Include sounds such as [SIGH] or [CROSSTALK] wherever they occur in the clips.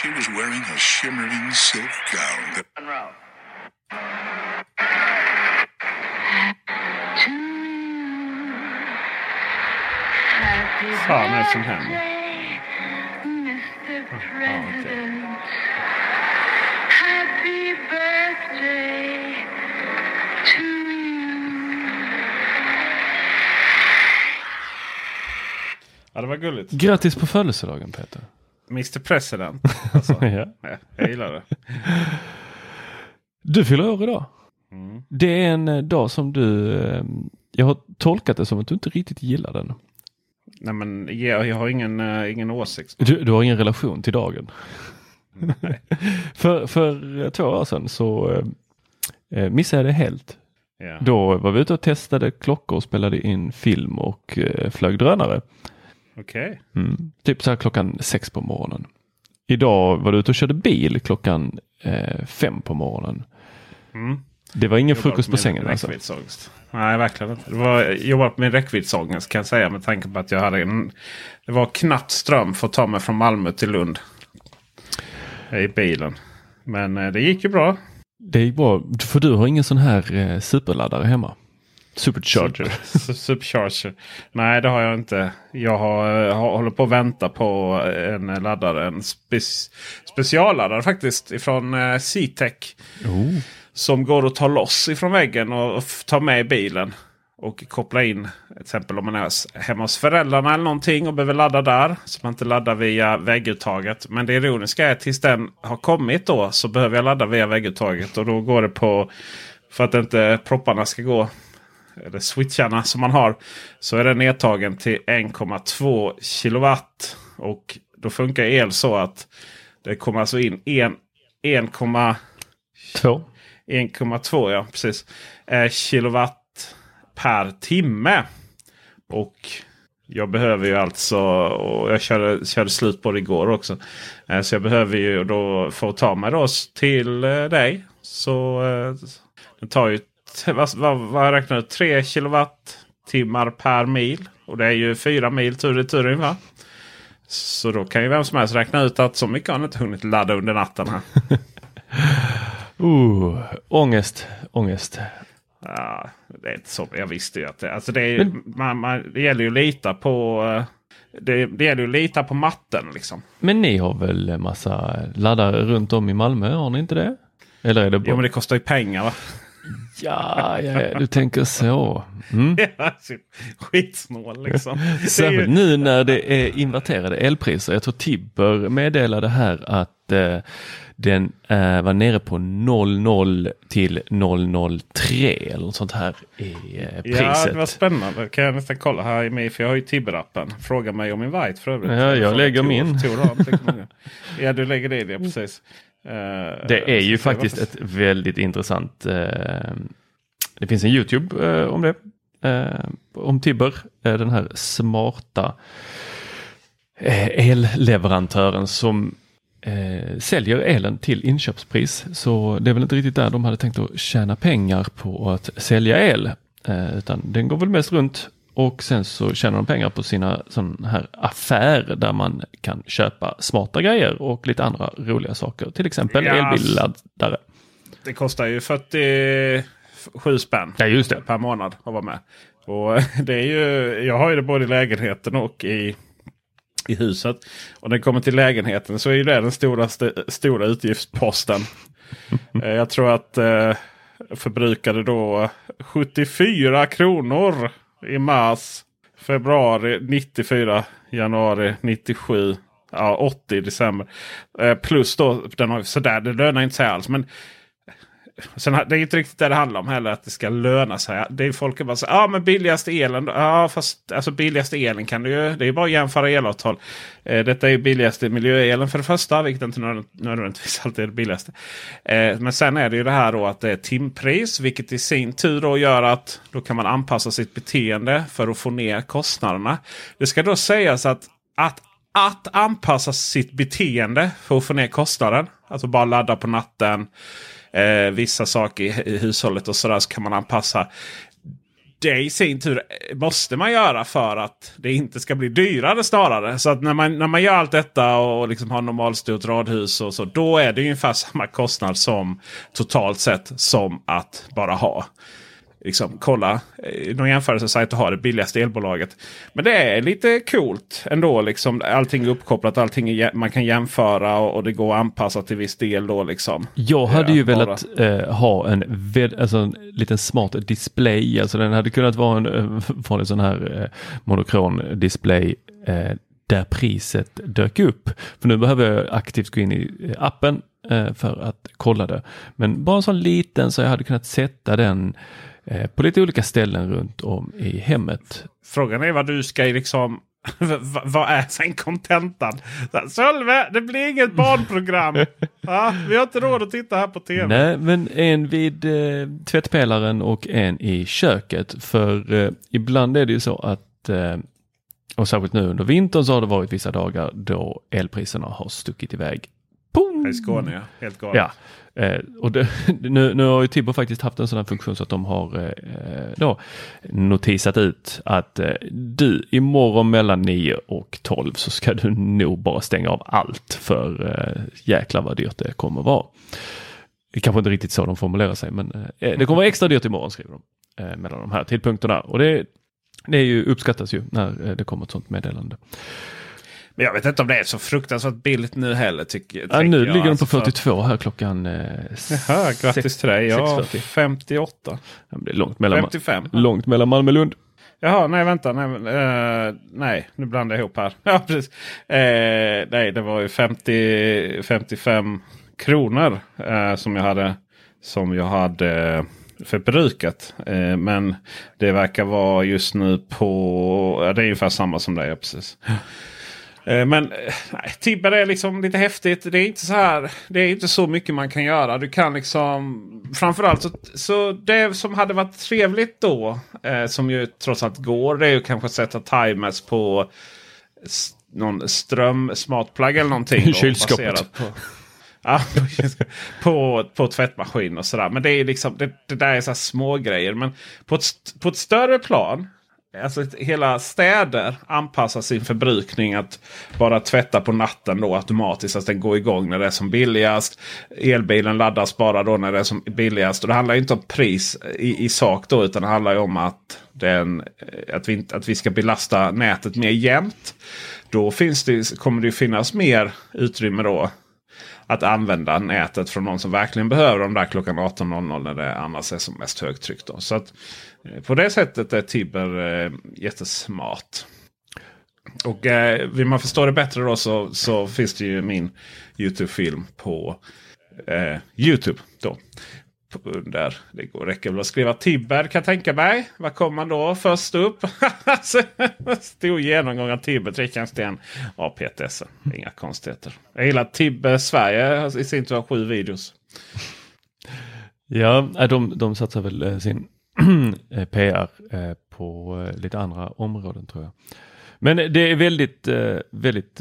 She was wearing a shimmering silk gown that ah, Monroe. Fan är det som händer? Ah, Happy birthday to Ja, det var gulligt. Grattis på födelsedagen Peter. Mr President. [LAUGHS] Alltså, ja. ja, jag gillar det. Du fyller år idag. Mm. Det är en eh, dag som du, eh, jag har tolkat det som att du inte riktigt gillar den. Nej men jag, jag har ingen, eh, ingen åsikt. Du, du har ingen relation till dagen. [LAUGHS] för, för två år sedan så eh, missade jag det helt. Ja. Då var vi ute och testade klockor och spelade in film och eh, flög drönare. Okej. Mm. Typ så här klockan sex på morgonen. Idag var du ute och körde bil klockan eh, fem på morgonen. Mm. Det var ingen frukost på sängen alltså. Nej, verkligen inte. Det var, jag jobbar med räckviddsångest kan jag säga med tanke på att jag hade en... Det var knappt ström för att ta mig från Malmö till Lund. I bilen. Men eh, det gick ju bra. Det gick bra, för du har ingen sån här eh, superladdare hemma. Supercharger. Super- [LAUGHS] Supercharger. Nej, det har jag inte. Jag har, eh, har, håller på att vänta på en laddare. En spe, specialladdare faktiskt ifrån eh, C-Tech. Oh. Som går att ta loss ifrån väggen och, och ta med i bilen. Och koppla in till exempel om man är hemma hos föräldrarna eller någonting och behöver ladda där. Så man inte laddar via vägguttaget. Men det ironiska är att tills den har kommit då så behöver jag ladda via vägguttaget. Och då går det på, för att inte propparna ska gå, eller switcharna som man har. Så är den nedtagen till 1,2 kilowatt. Och då funkar el så att det kommer alltså in en- 1,2 Två. 1,2 ja, precis. Eh, kilowatt per timme. Och jag behöver ju alltså, och jag körde, körde slut på det igår också. Eh, så jag behöver ju då få ta mig då till eh, dig. Så eh, det tar ju, vad, vad, vad jag räknar ut, 3 kilowattimmar per mil. Och det är ju 4 mil tur i tur ungefär. Så då kan ju vem som helst räkna ut att så mycket har han inte hunnit ladda under natten här. [LAUGHS] Uh, ångest, ångest. Ja, det är inte så. Jag visste ju att det, alltså det, är, man, man, det gäller ju att lita på eh, det, det gäller ju att lita på matten liksom. Men ni har väl massa laddare runt om i Malmö, har ni inte det? Eller är det bara... Jo men det kostar ju pengar va? Ja, ja, ja, du tänker så. Mm. [LAUGHS] Skitsnål liksom. [LAUGHS] Är ju- Särskilt nu när det är inverterade elpriser. Jag tror Tibber meddelade här att eh, den eh, var nere på 00 till 003 eller något sånt här i eh, priset. Ja, det var spännande. Kan jag nästan kolla här i mig för jag har ju Tibber-appen. Fråga mig om min White för övrigt. Ja, jag Fråga lägger min. [LAUGHS] Ja, du lägger det i det, precis. Eh, Det är ju faktiskt ett väldigt intressant. Eh, det finns en Youtube eh, om det. Om Tibber, den här smarta elleverantören som säljer elen till inköpspris. Så det är väl inte riktigt där de hade tänkt att tjäna pengar på att sälja el. Utan den går väl mest runt och sen så tjänar de pengar på sina sån här affärer där man kan köpa smarta grejer och lite andra roliga saker. Till exempel Ja, elbilladdare. Det kostar ju 47 spänn Ja, just det. per månad att vara med. Och [LAUGHS] det är ju, jag har ju det både i lägenheten och i, i huset. Och när det kommer till lägenheten så är ju det den stora, st stora utgiftsposten. [LAUGHS] Eh, jag tror att eh, förbrukade då 74 kronor i mars. Februari 94. Januari 97. Ja, 80 i december. Eh, plus då, den har, sådär, det lönar inte sig alls. Men Sen, det är inte riktigt det det handlar om heller. Att det ska löna sig. Det är folk som bara säger ja men billigaste elen. då?" Ja fast alltså billigaste elen kan du ju. Det är bara att jämföra elavtal. Eh, detta är ju billigaste miljöelen för det första. Vilket inte nödvändigtvis alltid är det billigaste. Eh, men sen är det ju det här då att det är timpris. Vilket i sin tur då gör att då kan man anpassa sitt beteende för att få ner kostnaderna. Det ska då sägas att, att att anpassa sitt beteende för att få ner kostnaden. Alltså bara ladda på natten. Eh, vissa saker i, i hushållet och sådär så kan man anpassa. Det i sin tur eh, måste man göra för att det inte ska bli dyrare snarare. Så att när man, när man gör allt detta och liksom har normalstort radhus och så. Då är det ungefär samma kostnad som totalt sett som att bara ha liksom, kolla eh, någon jämförelsesajt och ha det billigaste elbolaget. Men det är lite coolt ändå. Liksom, allting är uppkopplat, allting är, man kan jämföra och, och det går att anpassa till viss del. Då, liksom. Jag hade ju bara- velat eh, ha en, alltså en liten smart display, alltså den hade kunnat vara en eh, vanlig sån här eh, monokron display eh, där priset dök upp. För nu behöver jag aktivt gå in i eh, appen eh, för att kolla det. Men bara en sån liten så jag hade kunnat sätta den eh, på lite olika ställen runt om i hemmet. Frågan är vad du ska i liksom... vad är sen kontentan? Sölve, det blir inget barnprogram. [LAUGHS] ja, vi har inte råd att titta här på tv. Nej, men en vid eh, tvättpelaren och en i köket. För eh, ibland är det ju så att, eh, och särskilt nu under vintern så har det varit vissa dagar då elpriserna har stuckit iväg. Boom! I Skåne, ja. Helt galet. Ja, eh, och det, [LAUGHS] nu, nu har ju Tibber faktiskt haft en sån här funktion så att de har eh, eh, då notisat ut att eh, du imorgon mellan 9 och 12 så ska du nog bara stänga av allt för eh, jäklar vad dyrt det kommer vara. Det kanske inte riktigt så de formulerar sig men eh, eh, det kommer vara extra dyrt imorgon skriver de eh, mellan de här tidpunkterna och det, det är ju, uppskattas ju när eh, det kommer ett sånt meddelande. Men jag vet inte om det är så fruktansvärt billigt nu heller. Tycker, Ja, nu jag. ligger de på Alltså, för- 42 här klockan eh, Jaha, grattis sex- till dig. Ja, 6.40. 58. Ja, det är långt mellan, 55. långt mellan Malmö och Lund. Jaha, nej vänta. Nej, eh, nej nu blandar jag ihop här. [LAUGHS] Ja, precis. Eh, nej, det var ju 50, 55 kronor eh, som jag hade, som jag hade förbrukat. Men det verkar vara just nu på... Det är ungefär samma som det är precis. Eh, Men eh, nej, Tibber är liksom lite häftigt. Det är inte så här. Det är inte så mycket man kan göra. Du kan liksom framförallt så, så det som hade varit trevligt då. Eh, som ju trots allt går. Det är ju kanske att sätta timers på någon ström smartplug eller någonting. då, Kylskåpet. På, ja, [LAUGHS] på, på tvättmaskin och sådär. Men det är liksom det, det där är så små grejer. Men på ett, på ett större plan. Alltså hela städer anpassar sin förbrukning att bara tvätta på natten då automatiskt. Att den går igång när det är som billigast. Elbilen laddas bara då när det är som billigast. Och det handlar ju inte om pris i, i sak då. Utan det handlar ju om att, den, eh, att, vi, att vi ska belasta nätet mer jämnt. Då finns det, kommer det ju finnas mer utrymme då att använda nätet från någon som verkligen behöver dem där klockan 18.00 när det annars är som mest högtryck. Då. Så att, eh, på det sättet är Tibber eh, jättesmart. Och eh, vill man förstå det bättre då så, så finns det ju min YouTube-film på eh, YouTube. Då. Där det går, räcker väl att skriva Tibber kan jag tänka mig. Vad kommer man då först upp? [LAUGHS] Stor genomgång av Tibber, Trekantsten APTS. Inga konstigheter. Jag gillar Tibber Sverige i sin tur har sju videos. Ja, de, de satsar väl eh, sin [CLEARS THROAT] Eh, PR eh, på eh, lite andra områden tror jag. Men det är väldigt, eh, väldigt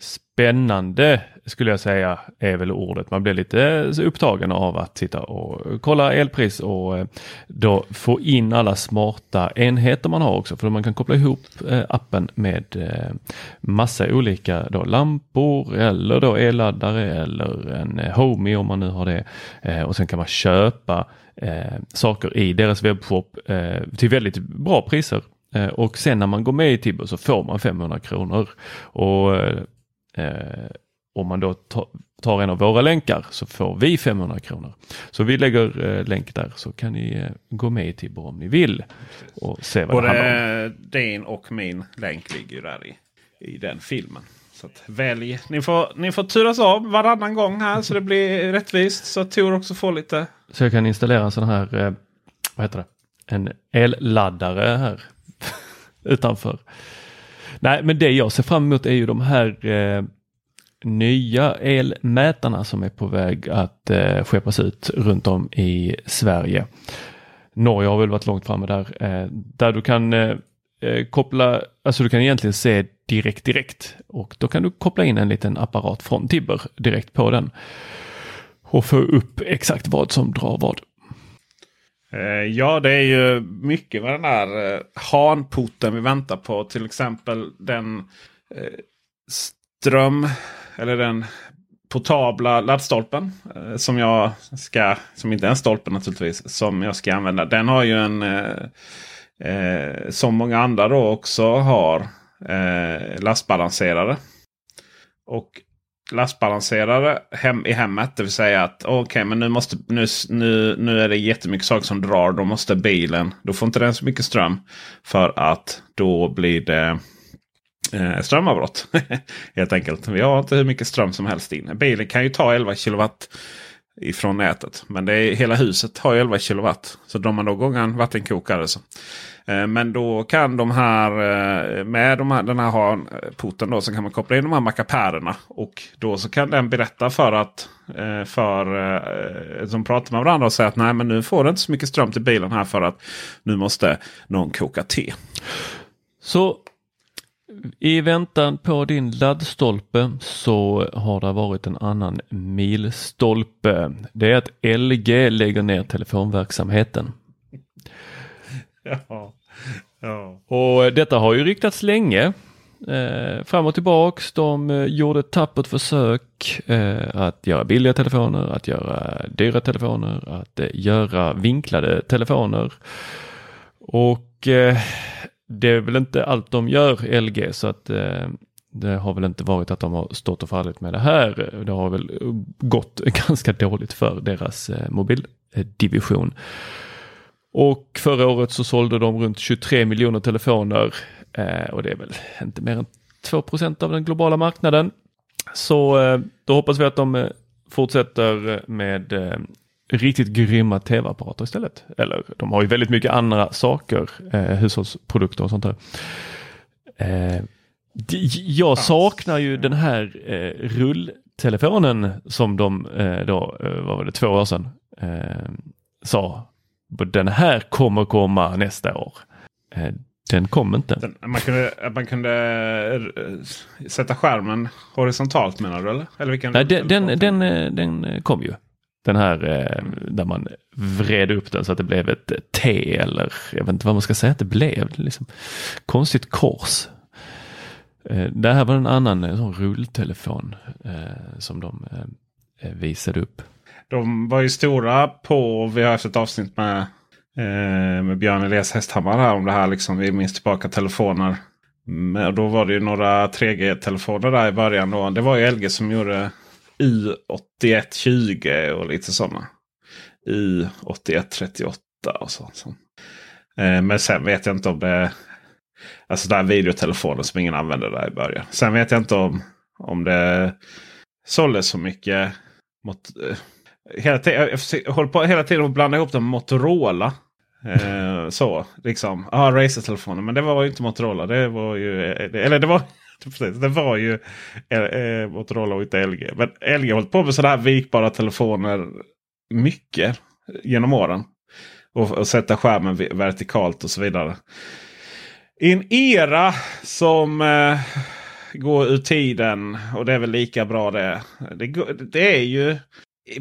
spännande skulle jag säga är väl ordet. Man blir lite upptagen av att sitta och kolla elpris och eh, då få in alla smarta enheter man har också. För man kan koppla ihop eh, appen med eh, massa olika då lampor eller då elladdare eller en Homey om man nu har det. Och sen kan man köpa saker i deras webbshop till väldigt bra priser. Och sen när man går med i Tibber så får man 500 kronor. Och Eh, om man då tar en av våra länkar så får vi 500 kronor. Så vi lägger eh, länk där så kan ni eh, gå med i Tibber om ni vill. Och se vad Både det handlar om. din och min länk ligger där i, i den filmen. Så att välj. Ni får, ni får turas av varannan gång här så det blir rättvist. Så att Tor också får lite. Så jag kan installera en sån här, eh, vad heter det, en elladdare här [LAUGHS] utanför. Nej, men det jag ser fram emot är ju de här eh, nya elmätarna som är på väg att eh, skeppas ut runt om i Sverige. Norge har väl varit långt framme där, eh, där du kan eh, eh koppla, alltså du kan egentligen se direkt direkt och då kan du koppla in en liten apparat från Tibber direkt på den och få upp exakt vad som drar vad. Eh, ja, det är ju mycket med den här eh, hanporten vi väntar på. Till exempel den eh, ström eller den portabla laddstolpen. som jag ska, som inte är en stolpe naturligtvis, som jag ska använda. Den har ju en, som många andra då också har, lastbalanserare. Och lastbalanserare hem, i hemmet. Det vill säga att okej, okay, men nu, måste, nu, nu, nu är det jättemycket saker som drar. Då måste bilen, då får inte den så mycket ström. För att då blir det eh, strömavbrott. [LAUGHS] Helt enkelt. Vi har inte hur mycket ström som helst in. Bilen kan ju ta 11 kilowatt ifrån nätet. Men det är, hela huset har 11 kilowatt. Så drar man då igång en vattenkokare så Eh, men då kan de här eh, med de här, den här eh, porten då så kan man koppla in de här mackapärerna. Och då så kan den berätta för att eh, för som pratar med varandra och säger att nej men nu får det inte så mycket ström till bilen här för att nu måste någon koka te. Så i väntan på din laddstolpe så har det varit en annan milstolpe. Det är att LG lägger ner telefonverksamheten. Ja. Ja. Och detta har ju ryktats länge. Eh, fram och tillbaks. De eh, gjorde ett tappert försök eh, att göra billiga telefoner, att göra dyra telefoner, att eh, göra vinklade telefoner. Och eh, det är väl inte allt de gör LG så att eh, det har väl inte varit att de har stått och fallit med det här. Det har väl gått [LAUGHS] ganska dåligt för deras eh, mobildivision. Och förra året så sålde de runt 23 miljoner telefoner eh, och det är väl inte mer än 2% av den globala marknaden. Så eh, då hoppas vi att de eh, fortsätter med riktigt grymma tv-apparater istället. Eller de har ju väldigt mycket andra saker, eh, hushållsprodukter och sånt där. Eh, jag saknar ju den här eh, rulltelefonen som de eh, då, vad var det, två år sedan sa den här kommer komma nästa år. Eh, den kom inte. Den, man, kunde, man kunde eh, sätta skärmen horisontalt menar du? Eller? eller vilken, Nej, den, den, den, eh, den kom ju. Den här eh, där man vred upp den så att det blev ett T eller jag vet inte vad man ska säga att det blev. Liksom, konstigt kors. Eh, det här var en annan eh, sån rulltelefon som de visade upp. De var ju stora på, vi har haft ett avsnitt med, eh, med Björn Elias Hästhammar här om det här. Liksom, vi minns tillbaka telefoner mm, Men då var det ju några 3G-telefoner där i början. Då. Det var ju LG som gjorde U8120 och lite sådana. U8138 och sånt. så. Eh, men sen vet jag inte om det... Alltså den videotelefonen som ingen använde där i början. Sen vet jag inte om, om det såldes så mycket. Mot, eh, hela tiden, jag håller på hela tiden att blanda ihop dem med Motorola. Eh, så liksom. Ja, Razer-telefonen. Men det var ju inte Motorola. Det var ju... Eller det var... [LAUGHS] Precis, det var ju eh, eh Motorola och inte LG. Men LG har hållit på med sådana här vikbara telefoner mycket genom åren. Och, och sätta skärmen vertikalt och så vidare. I en era som eh, går ur tiden. Och det är väl lika bra det. Det, det är ju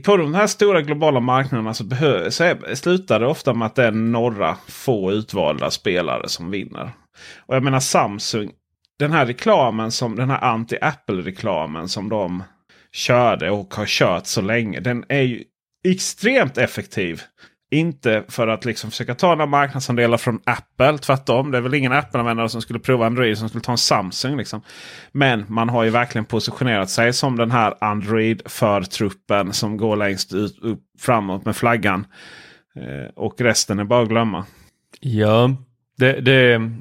på de här stora globala marknaderna så, så är, slutar det ofta med att det är några få utvalda spelare som vinner. Och jag menar Samsung. Den här reklamen som den här anti-Apple-reklamen som de körde och har kört så länge. Den är ju extremt effektiv. Inte för att liksom försöka ta några marknadsandelar från Apple. Tvärtom. Det är väl ingen Apple-användare som skulle prova Android som skulle ta en Samsung. Liksom. Men man har ju verkligen positionerat sig som den här Android-förtruppen som går längst ut, upp, framåt med flaggan. Eh, och resten är bara att glömma. Ja, det, det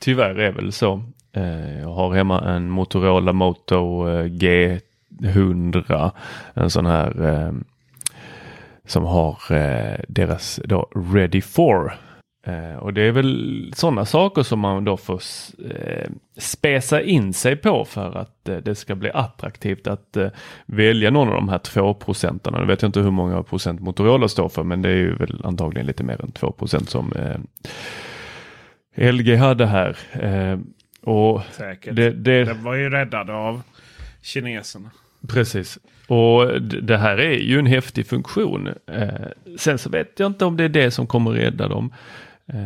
tyvärr är väl så. Eh, jag har hemma en Motorola Moto eh, G100. En sån här eh, som har deras då Ready for. Och det är väl sådana saker som man då får spesa in sig på för att det ska bli attraktivt att välja någon av de här två procenterna. Nu vet jag inte hur många procent Motorola står för men det är ju väl antagligen lite mer än 2 procent som LG hade här. Och Säkert. Det, det... Den var ju räddad av kineserna. Precis. Och det här är ju en häftig funktion. Eh, sen så vet jag inte om det är det som kommer rädda dem. Eh,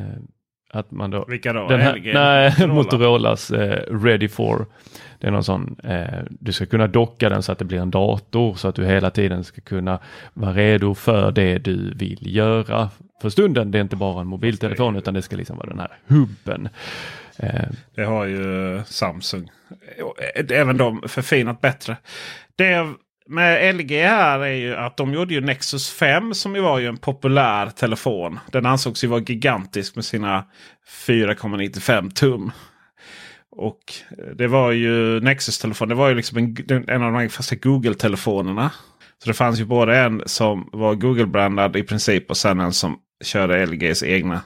att man då, Vilka då? Den här, LG? nej, [LAUGHS] Motorola? Motorolas eh, Ready for. Det är någon sån, eh, du ska kunna docka den så att det blir en dator så att du hela tiden ska kunna vara redo för det du vill göra för stunden. Det är inte bara en mobiltelefon utan det ska liksom vara den här hubben. Eh, det har ju Samsung. Även de förfinat bättre. Det med LG här är ju att de gjorde ju Nexus 5 som ju var ju en populär telefon. Den ansågs ju vara gigantisk med sina 4,95 tum. Och det var ju Nexus-telefon. Det var ju liksom en, en av de första Google-telefonerna. Så det fanns ju både en som var Google-brandad i princip och sen en som körde LGs egna.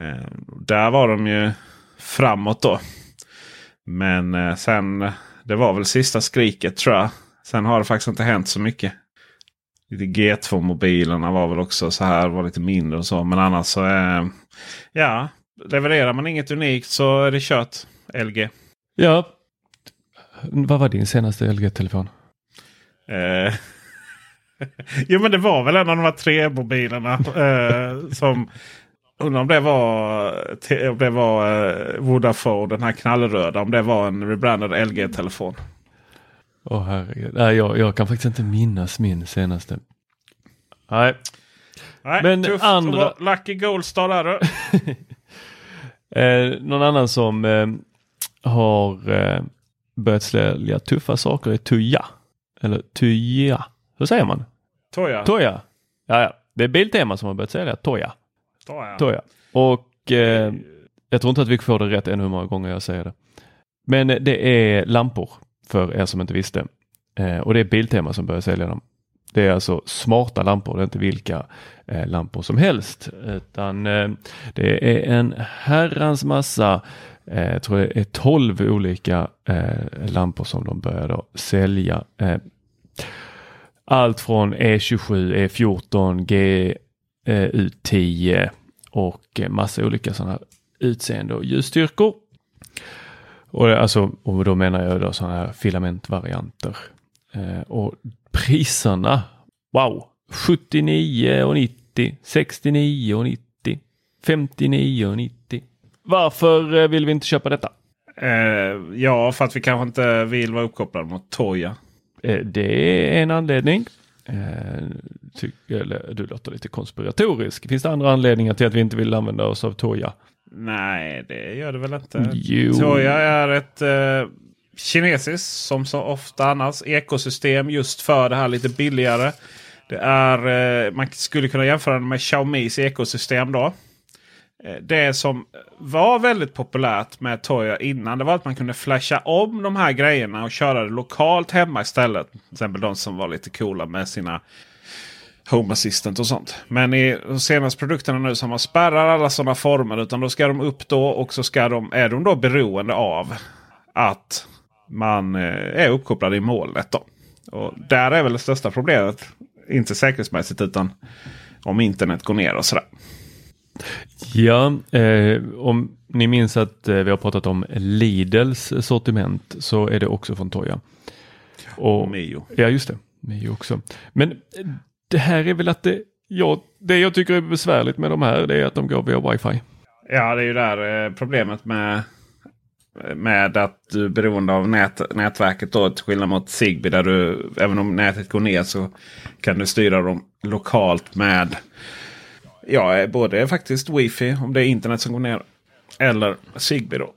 Eh, där var de ju framåt då. Men eh, sen, det var väl sista skriket tror jag. Sen har det faktiskt inte hänt så mycket. Lite G2-mobilerna var väl också så här, var lite mindre och så. Men annars så är ja, levererar man inget unikt så är det kört. LG. ja. Vad var din senaste LG-telefon? Eh, [LAUGHS] jo men det var väl en av de här tre mobilerna eh, som Undrar om det var, om det var eh, Vodafone, den här knallröda. Om det var en rebrandad LG-telefon. Åh herregud. Nej, jag, jag kan faktiskt inte minnas min senaste. Nej, Nej, Men tufft andra- Lucky Goldstar där du. [LAUGHS] eh, någon annan som eh, har eh, börjat sälja tuffa saker är Tuja. Eller Tuja. Hur säger man? Toya. Toya. Ja, ja. Det är Biltema som har börjat sälja Toya. Toya. Toya. Och eh, jag tror inte att vi får det rätt ännu hur många gånger jag säger det. Men eh, det är lampor för er som inte visste. Eh, och det är Biltema som börjar sälja dem. Det är alltså smarta lampor, det är inte vilka eh, lampor som helst. Utan eh, det är en herrans massa, eh, jag tror det är 12 olika eh, lampor som de börjar sälja. Eh, allt från E E27, E14, G, U10 och eh, massa olika sådana här utseende och ljusstyrkor. Och, alltså, och då menar jag då sådana här filamentvarianter. Eh, och priserna, wow, 79 och 90, 69 och 90, 59 och 90. Varför eh, vill vi inte köpa detta? Eh, ja, för att vi kanske inte vill vara uppkopplade mot Toya. Eh, Det är en anledning. Eh, Ty, eller, du låter lite konspiratorisk. Finns det andra anledningar till att vi inte vill använda oss av Toya? Nej, det gör det väl inte. Jo. Toya är ett eh, kinesiskt, som så ofta annars, ekosystem just för det här lite billigare. Det är, eh, man skulle kunna jämföra det med Xiaomis ekosystem då. Eh, det som var väldigt populärt med Toya innan det var att man kunde flasha om de här grejerna och köra det lokalt hemma istället. Till exempel de som var lite coola med sina Home Assistant och sånt. Men i de senaste produkterna nu som man spärrar alla sådana former. Utan då ska de upp då och så ska de, är de då beroende av att man eh, är uppkopplad i molnet. Då. Och där är väl det största problemet. Inte säkerhetsmässigt utan om internet går ner och sådär. Ja, eh, om ni minns att eh, vi har pratat om Lidls sortiment så är det också från Toya. Och Mio. Ja, just det. Mio också. Men eh, det här är väl att det, ja, det jag tycker är besvärligt med de här det är att de går via wifi. Ja, det är ju där eh, problemet med, med att du är beroende av nät, nätverket. Då, till skillnad mot Zigbee där du, även om nätet går ner så kan du styra dem lokalt med ja, både faktiskt wifi om det är internet som går ner. Eller Zigbee då.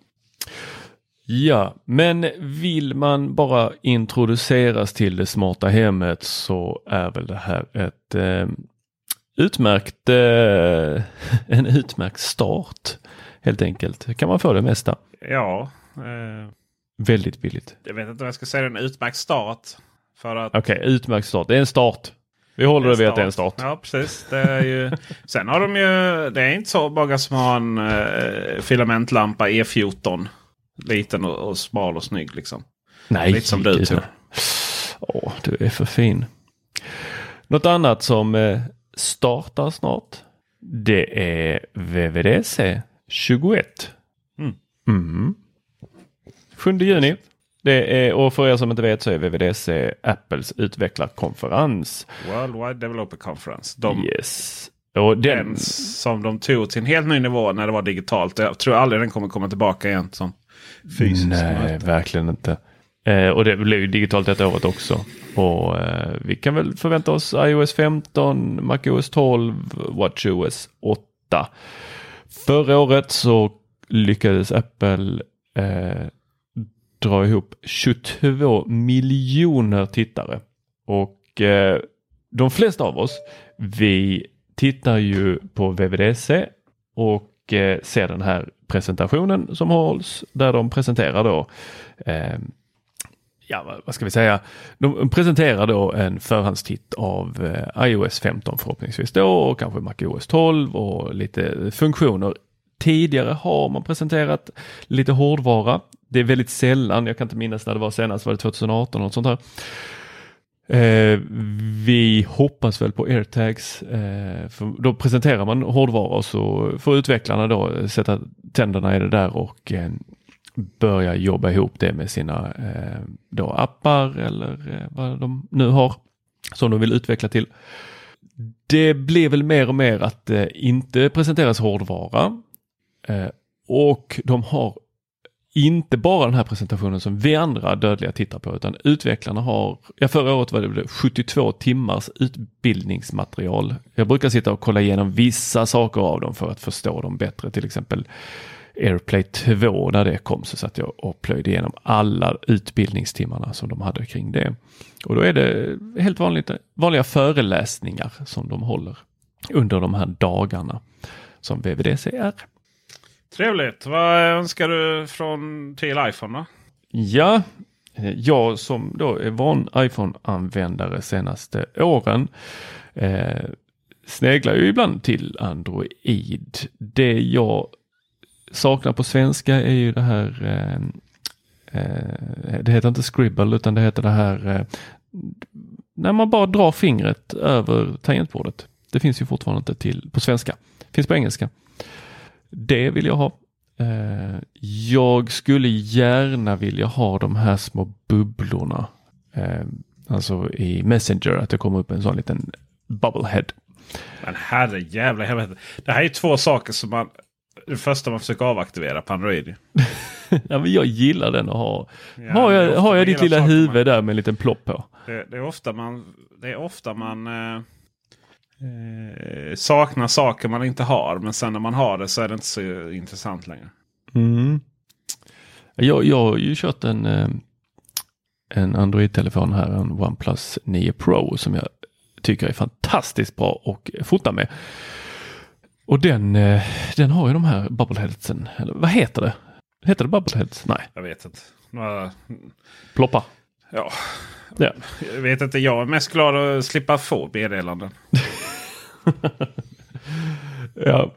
Ja, men vill man bara introduceras till det smarta hemmet så är väl det här ett eh, utmärkt, eh, [LAUGHS] en utmärkt start. Helt enkelt. Kan man få det mesta. Ja, eh, Väldigt billigt. jag vet inte om jag ska säga en utmärkt start. För att Okej, utmärkt start. Det är en start. Vi håller det vid att det är en start. Ja, precis. Det är ju... Sen har de ju... Det är inte så många som har en eh, filamentlampa E14. Liten och, och smal och snygg liksom. Nej, Lite som du tror. Åh, du är för fin. Något annat som eh, startar snart. Det är VVDC 21. Mm. Mm. 7 juni. Det är, och för er som inte vet så är VVDC Apples utvecklarkonferens. Worldwide Developer Conference. De, Yes. Och den, Den som de tog till en helt ny nivå när det var digitalt. Jag tror aldrig den kommer komma tillbaka igen som fysiskt Nej, möte. verkligen inte. Eh, och det blir ju digitalt detta året också. Och eh, vi kan väl förvänta oss iOS 15, MacOS 12, WatchOS 8. Förra året så lyckades Apple eh, dra ihop 22 miljoner tittare. Och eh, de flesta av oss, vi tittar ju på VVDC och eh, ser den här presentationen som hålls där de presenterar då eh, Ja, vad- ska vi säga? De presenterar då en förhandstitt av eh, iOS 15 förhoppningsvis då och kanske MacOS 12 och lite funktioner. Tidigare har man presenterat lite hårdvara. Det är väldigt sällan, jag kan inte minnas när det var senast, var det 2018 eller sånt här. Eh, vi hoppas väl på airtags. Eh, för då presenterar man hårdvara och så får utvecklarna då sätta tänderna i det där och eh, börja jobba ihop det med sina eh, då appar eller eh, vad de nu har som de vill utveckla till. Det blir väl mer och mer att det inte presenteras hårdvara Eh, och de har inte bara den här presentationen som vi andra dödliga tittar på utan utvecklarna har, ja förra året var det 72 timmars utbildningsmaterial. Jag brukar sitta och kolla igenom vissa saker av dem för att förstå dem bättre, till exempel Airplay 2 när det kom så satt jag och plöjde igenom alla utbildningstimmarna som de hade kring det. Och då är det helt vanligt, vanliga föreläsningar som de håller under de här dagarna som VVDC är. Trevligt. Vad önskar du från till iPhone då? Ja, eh, jag som då är van iPhone-användare senaste åren eh, sneglar ju ibland till Android. Det jag saknar på svenska är ju det här eh, eh, det heter inte Scribble utan det heter det här eh, när man bara drar fingret över tangentbordet. Det finns ju fortfarande inte till på svenska. Finns på engelska. Det vill jag ha. Eh, jag skulle gärna vilja ha de här små bubblorna. Eh, alltså i Messenger, att det kommer upp en sån liten bubblehead. Men herre jävla helvete. Det här är två saker som man... Det första man försöker avaktivera på Android. [LAUGHS] ja, men jag gillar den att ha. Ja, har jag, har jag ditt lilla huvud man- där med en liten plopp på? Det, det är ofta man... Det är ofta man... Eh, eh, saknar saker man inte har. Men sen när man har det så är det inte så intressant längre. Mm. Jag, jag har ju kört en, eh, en Android-telefon här, en OnePlus 9 Pro som jag tycker är fantastiskt bra och fota med. Och den, eh, den har ju de här bubbleheadsen, eller vad heter det? Heter det bubbleheads? Nej, Jag vet inte. Några, ploppar. ja, Ja. jag vet inte. Jag är mest glad att slippa få meddelanden. [LAUGHS] [LAUGHS] Ja.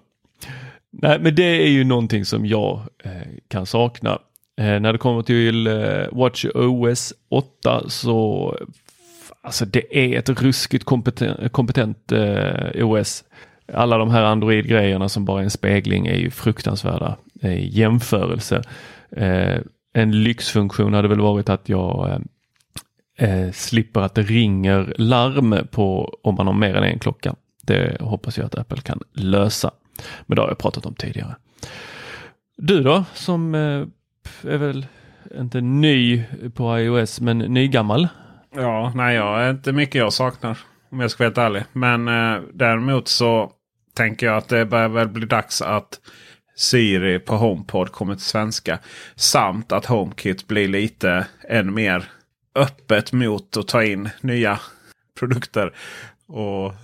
Nej, men det är ju någonting som jag eh, kan sakna. Eh, när det kommer till eh, Watch OS 8 så alltså det är ett ruskigt kompetent, kompetent eh, OS. Alla de här Android-grejerna som bara är en spegling är ju fruktansvärda eh, i jämförelse. Eh, en lyxfunktion hade väl varit att jag eh, eh, slipper att det ringer larm på om man har mer än en klocka. Det hoppas jag att Apple kan lösa. Men det har jag pratat om tidigare. Du då som eh, är väl inte ny på iOS men nygammal? Ja, nej, jag är inte mycket jag saknar. Om jag ska vara helt ärlig. Men eh, däremot så tänker jag att det börjar väl bli dags att Siri på HomePod kommer till svenska. Samt att HomeKit blir lite än mer öppet mot att ta in nya produkter. Och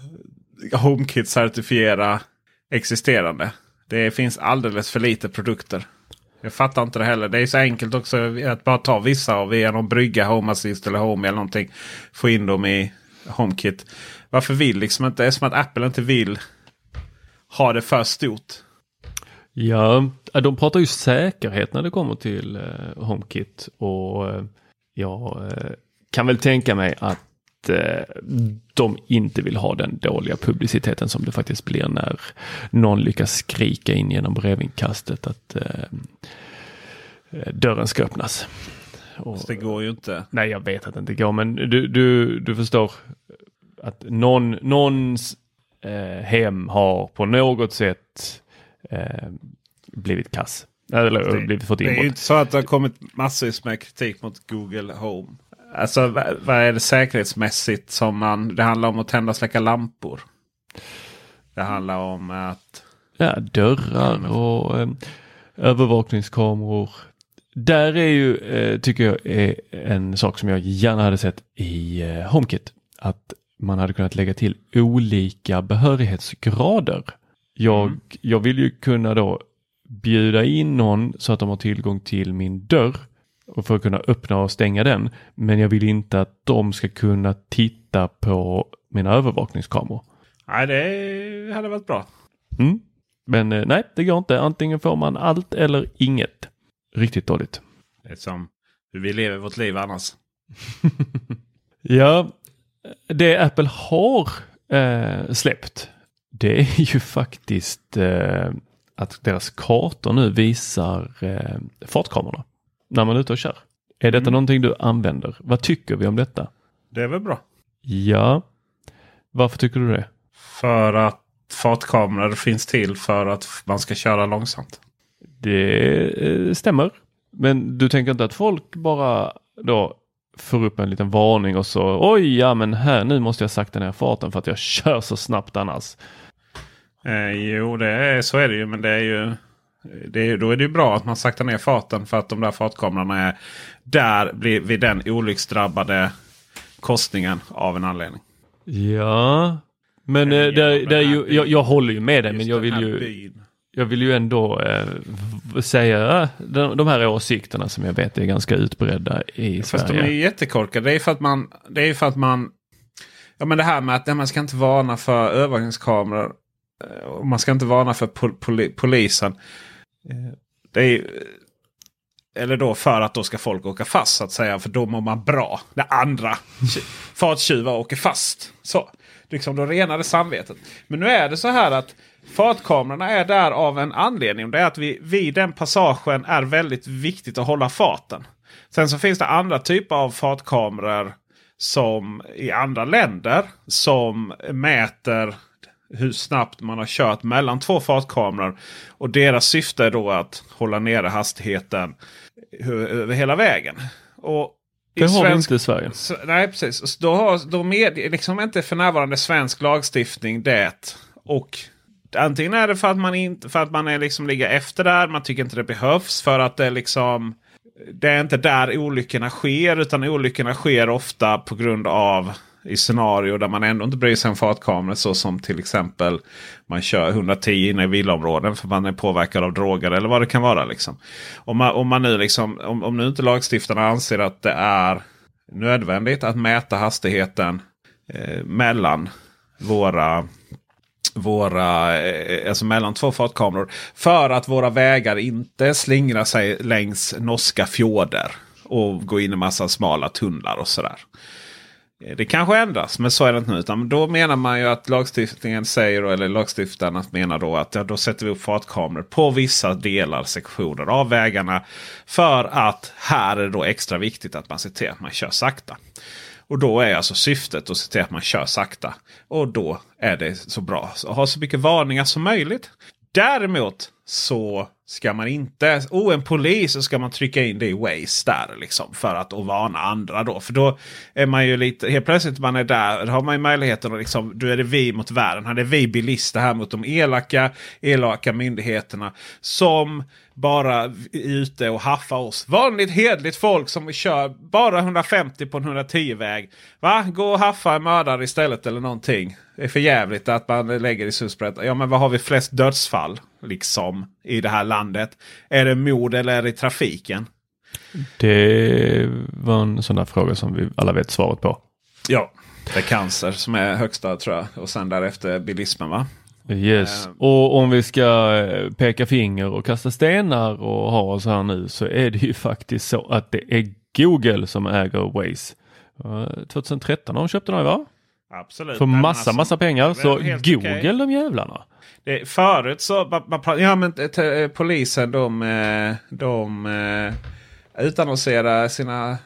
HomeKit certifiera existerande. Det finns alldeles för lite produkter. Jag fattar inte det heller. Det är så enkelt också att bara ta vissa och via någon brygga, Home Assist eller Home eller någonting. Få in dem i HomeKit. Varför vill liksom inte? Det är som att Apple inte vill ha det för stort. Ja, äh, de pratar ju säkerhet när det kommer till äh, HomeKit och äh, jag kan väl tänka mig att de inte vill ha den dåliga publiciteten som det faktiskt blir när någon lyckas skrika in genom brevinkastet att eh, dörren ska öppnas. Och, det går ju inte. Nej, jag vet att det inte går, men du, du, du förstår att någon, någons eh, hem har på något sätt eh, blivit kass. Eller Det, blivit fått det är ju inte så att det har kommit massvis med kritik mot Google Home. Alltså vad, är det säkerhetsmässigt som man... Det handlar om att tända och släcka lampor. Det handlar om att... Ja, dörrar och eh, övervakningskameror. Där är ju, eh, tycker jag, är en sak som jag gärna hade sett i eh, HomeKit. Att man hade kunnat lägga till olika behörighetsgrader. Jag, jag vill ju kunna då bjuda in någon så att de har tillgång till min dörr och för att kunna öppna och stänga den. Men jag vill inte att de ska kunna titta på mina övervakningskameror. Nej, det hade varit bra. Mm. Men eh, nej, det går inte. Antingen får man allt eller inget. Riktigt dåligt. Det är som hur vi lever vårt liv annars. [LAUGHS] Ja, det Apple har eh, släppt, det är ju faktiskt eh, att deras kartor nu visar eh, fartkamerorna när man är ute och kör. Är detta någonting du använder? Vad tycker vi om detta? Det är väl bra. Ja, varför tycker du det? För att fartkameror finns till för att man ska köra långsamt. Det eh, stämmer. Men du tänker inte att folk bara då får upp en liten varning och så oj, ja men här nu måste jag sakta ner farten för att jag kör så snabbt annars. Eh, jo, det är, så är det ju. Men det är ju, det då är det ju bra att man saktar ner farten. För att de där fartkamerorna är där blir vid den olycksdrabbade korsningen av en anledning. Ja, men eh, det, det här ju, jag, jag håller ju med dig men jag vill ju, byn. jag vill ju ändå eh, säga de, de här åsikterna som jag vet är ganska utbredda i Fast de Sverige. är ju jättekorkade. Det är för att man... Det är för att man... Ja men det här med att nej, man ska inte varna för övervakningskameror. eh, man ska inte varna för pol poli polisen. Eh, det är eh, Eller då för att då ska folk åka fast så att säga. För då mår man bra. När andra tj- farttjuvar åker fast. Så. Liksom då renade samvetet. Men nu är det så här att fartkamerorna är där av en anledning. Det är att vi vid den passagen är väldigt viktigt att hålla farten. Sen så finns det andra typer av fartkameror som i andra länder som mäter hur snabbt man har kört mellan två fartkameror. Och deras syfte är då att hålla nere hastigheten över hela vägen. Och Det har vi inte i Sverige. Nej, precis. Då, har, då med, liksom inte för närvarande svensk lagstiftning det. Och antingen är det för att man, inte, för att man är liksom ligger efter där. Man tycker inte det behövs. För att det liksom det är inte där olyckorna sker. Utan olyckorna sker ofta på grund av i scenario där man ändå inte bryr sig om fartkameror. Så som till exempel man kör 110 inne i villaområden för man är påverkad av droger eller vad det kan vara. Liksom. Om, man, om, man nu liksom, om, om nu inte lagstiftarna anser att det är nödvändigt att mäta hastigheten eh, mellan våra våra, eh, alltså mellan två fartkameror. För att våra vägar inte slingrar sig längs norska fjorder. Och går in i massa smala tunnlar och sådär. Det kanske ändras, men så är det inte nu. Utan då menar man ju att lagstiftningen säger, eller lagstiftarna menar då att ja, då sätter vi upp fartkameror på vissa delar, sektioner av vägarna. För att här är det då extra viktigt att man ser till att man kör sakta. Och då är alltså syftet att se till att man kör sakta. Och då är det så bra att ha så mycket varningar som möjligt. Däremot så ska man inte, oh en polis, så ska man trycka in det i Waze där liksom. För att och varna andra då. För då är man ju lite, helt plötsligt man är där, då har man ju möjligheten att liksom, då är det vi mot världen. Här är vi bilister här mot de elaka, elaka myndigheterna. Som bara ute och haffar oss. Vanligt hedligt folk som kör bara 150 på en 110-väg. Va? Gå och haffa en mördare istället eller någonting. Det är för jävligt att man lägger i susprätt. Ja men vad har vi flest dödsfall liksom i det här landet? Är det mord eller är det trafiken? Det var en sån där fråga som vi alla vet svaret på. Ja, det är cancer som är högsta tror jag. Och sen därefter bilismen va? Yes. Eh. Och om vi ska eh, peka finger och kasta stenar och ha oss här nu så är det ju [LAUGHS] faktiskt så att det är Google som äger Waze. Eh, 2013 har de köpt den här va? Absolut. För Nej, massa alltså, massa pengar. det Så Google okej. de jävlarna. Det, förut så ja, men, t- polisen de, eh, de eh, utannonserade sina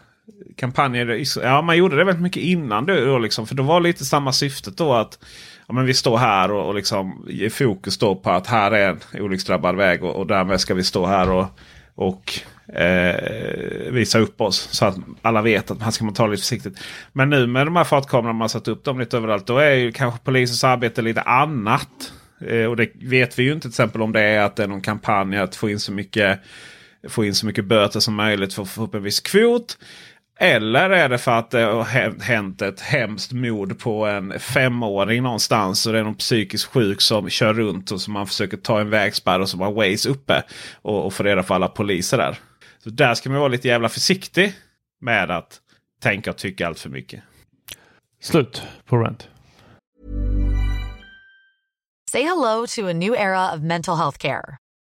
kampanjer. Ja, man gjorde det väldigt mycket innan då, liksom, För då var lite samma syftet då att ja, men vi står här och, och liksom ger fokus då på att här är en olycksdrabbad väg och, och därmed ska vi stå här och, och eh, visa upp oss. Så att alla vet att man ska man ta det lite försiktigt. Men nu med de här fartkamerorna man satt upp dem lite överallt. Då är ju kanske polisens arbete lite annat. Eh, och det vet vi ju inte till exempel om det är att det är någon kampanj att få in så mycket, få in så mycket böter som möjligt för att få upp en viss kvot. Eller är det för att det har hänt- ett hemskt mord på en femåring någonstans. Och det är någon psykiskt sjuk som kör runt och som man försöker ta en vägspärr och som har Waze uppe. Och, och få reda på alla poliser där. Så där ska man vara lite jävla försiktig med att tänka och tycka allt för mycket. Slut på rant. Say hello to a new era of mental health care.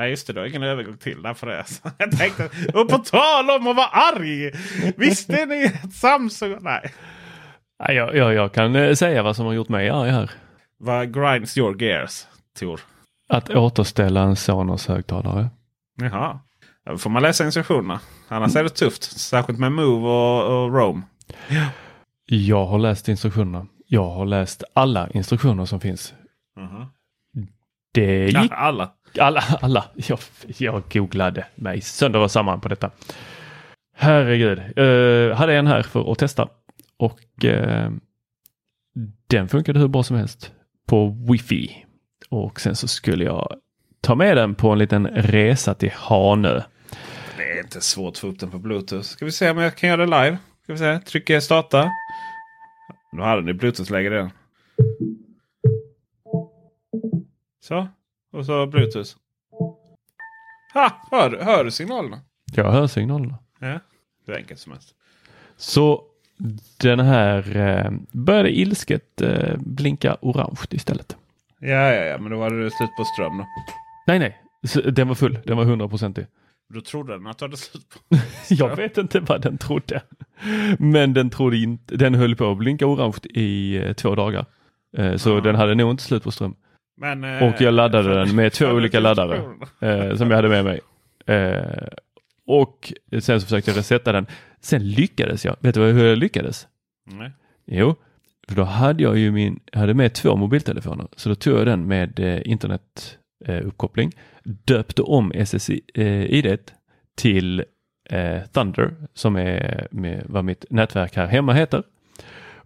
Ja just det, du har ingen övergång till där förresten. [LAUGHS] Jag tänkte, och på tal om att vara arg! Visste ni att Samsung... Nej. Nej, jag, jag, jag kan eh, säga vad som har gjort mig arg här. Vad grinds your gears, Tor? Att återställa en Sonos högtalare. Jaha. Då får man läsa instruktionerna. Annars är det tufft. Särskilt med Move och, och Roam. Jag har läst instruktionerna. Jag har läst alla instruktioner som finns. Mhm. Det gick... Ja, alla. Alla, alla. Jag, jag googlade mig sönder och samman på detta. Herregud. Uh, hade en här för att testa och uh, den funkade hur bra som helst på wifi. Och sen så skulle jag ta med den på en liten resa till Hanö. Det är inte svårt att få upp den på Bluetooth. Ska vi se om jag kan göra det live. Ska vi se. Trycker starta. Nu hade ni Bluetooth-läge redan. Så. Och så Bluetooth. Ha! Hör, hör du signalerna? Jag hör signalerna. Ja. Det är enkelt som helst. Så den här eh, började ilsket eh, blinka orange istället. Ja, ja, ja, men då var det slut på ström då. Nej, nej, den var full. Den var hundraprocentig. Då trodde den att du hade slut på [LAUGHS] Jag vet inte vad den trodde. Men den trodde inte. Den höll på att blinka orange i eh, två dagar. Eh, så den hade nog inte slut på ström. Men, eh, och jag laddade den med två olika laddare eh, som jag hade med mig. Eh, och sen så försökte jag resetta den. Sen lyckades jag. Vet du hur jag lyckades? Nej. Jo, för då hade jag ju min, hade med två mobiltelefoner. Så då tog jag den med eh, internetuppkoppling, döpte om SSID till eh, Thunder som är med vad mitt nätverk här hemma heter.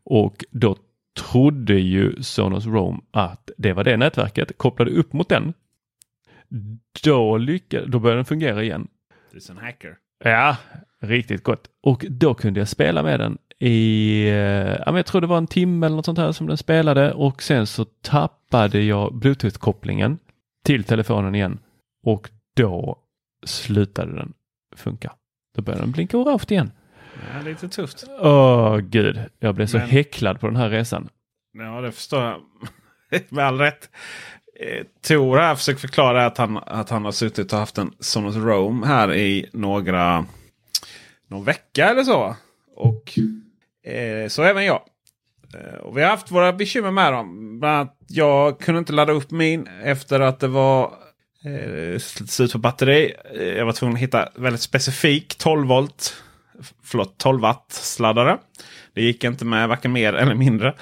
Och då trodde ju Sonos Roam att det var det nätverket, kopplade upp mot den. Då, lyckades, då började den fungera igen. Du är en hacker. Ja, riktigt gott. Och då kunde jag spela med den i, eh, jag tror det var en timme eller något sånt här som den spelade och sen så tappade jag bluetooth-kopplingen till telefonen igen och då slutade den funka. Då började den blinka orange igen. Ja, lite tufft. Åh gud, jag blev så Men- häcklad på den här resan. Ja, det förstår jag. [LAUGHS] Med all rätt. Eh, Tor har försökt förklara att han, att han har suttit och haft en Sonos Roam här i några någon vecka eller så. Och eh, så även jag. Eh, och vi har haft våra bekymmer med dem. Bland annat jag kunde inte ladda upp min efter att det var eh, slut på batteri. Eh, jag var tvungen att hitta väldigt specifik 12 volt. Förlåt 12 watt sladdare. Det gick inte med varken mer eller mindre.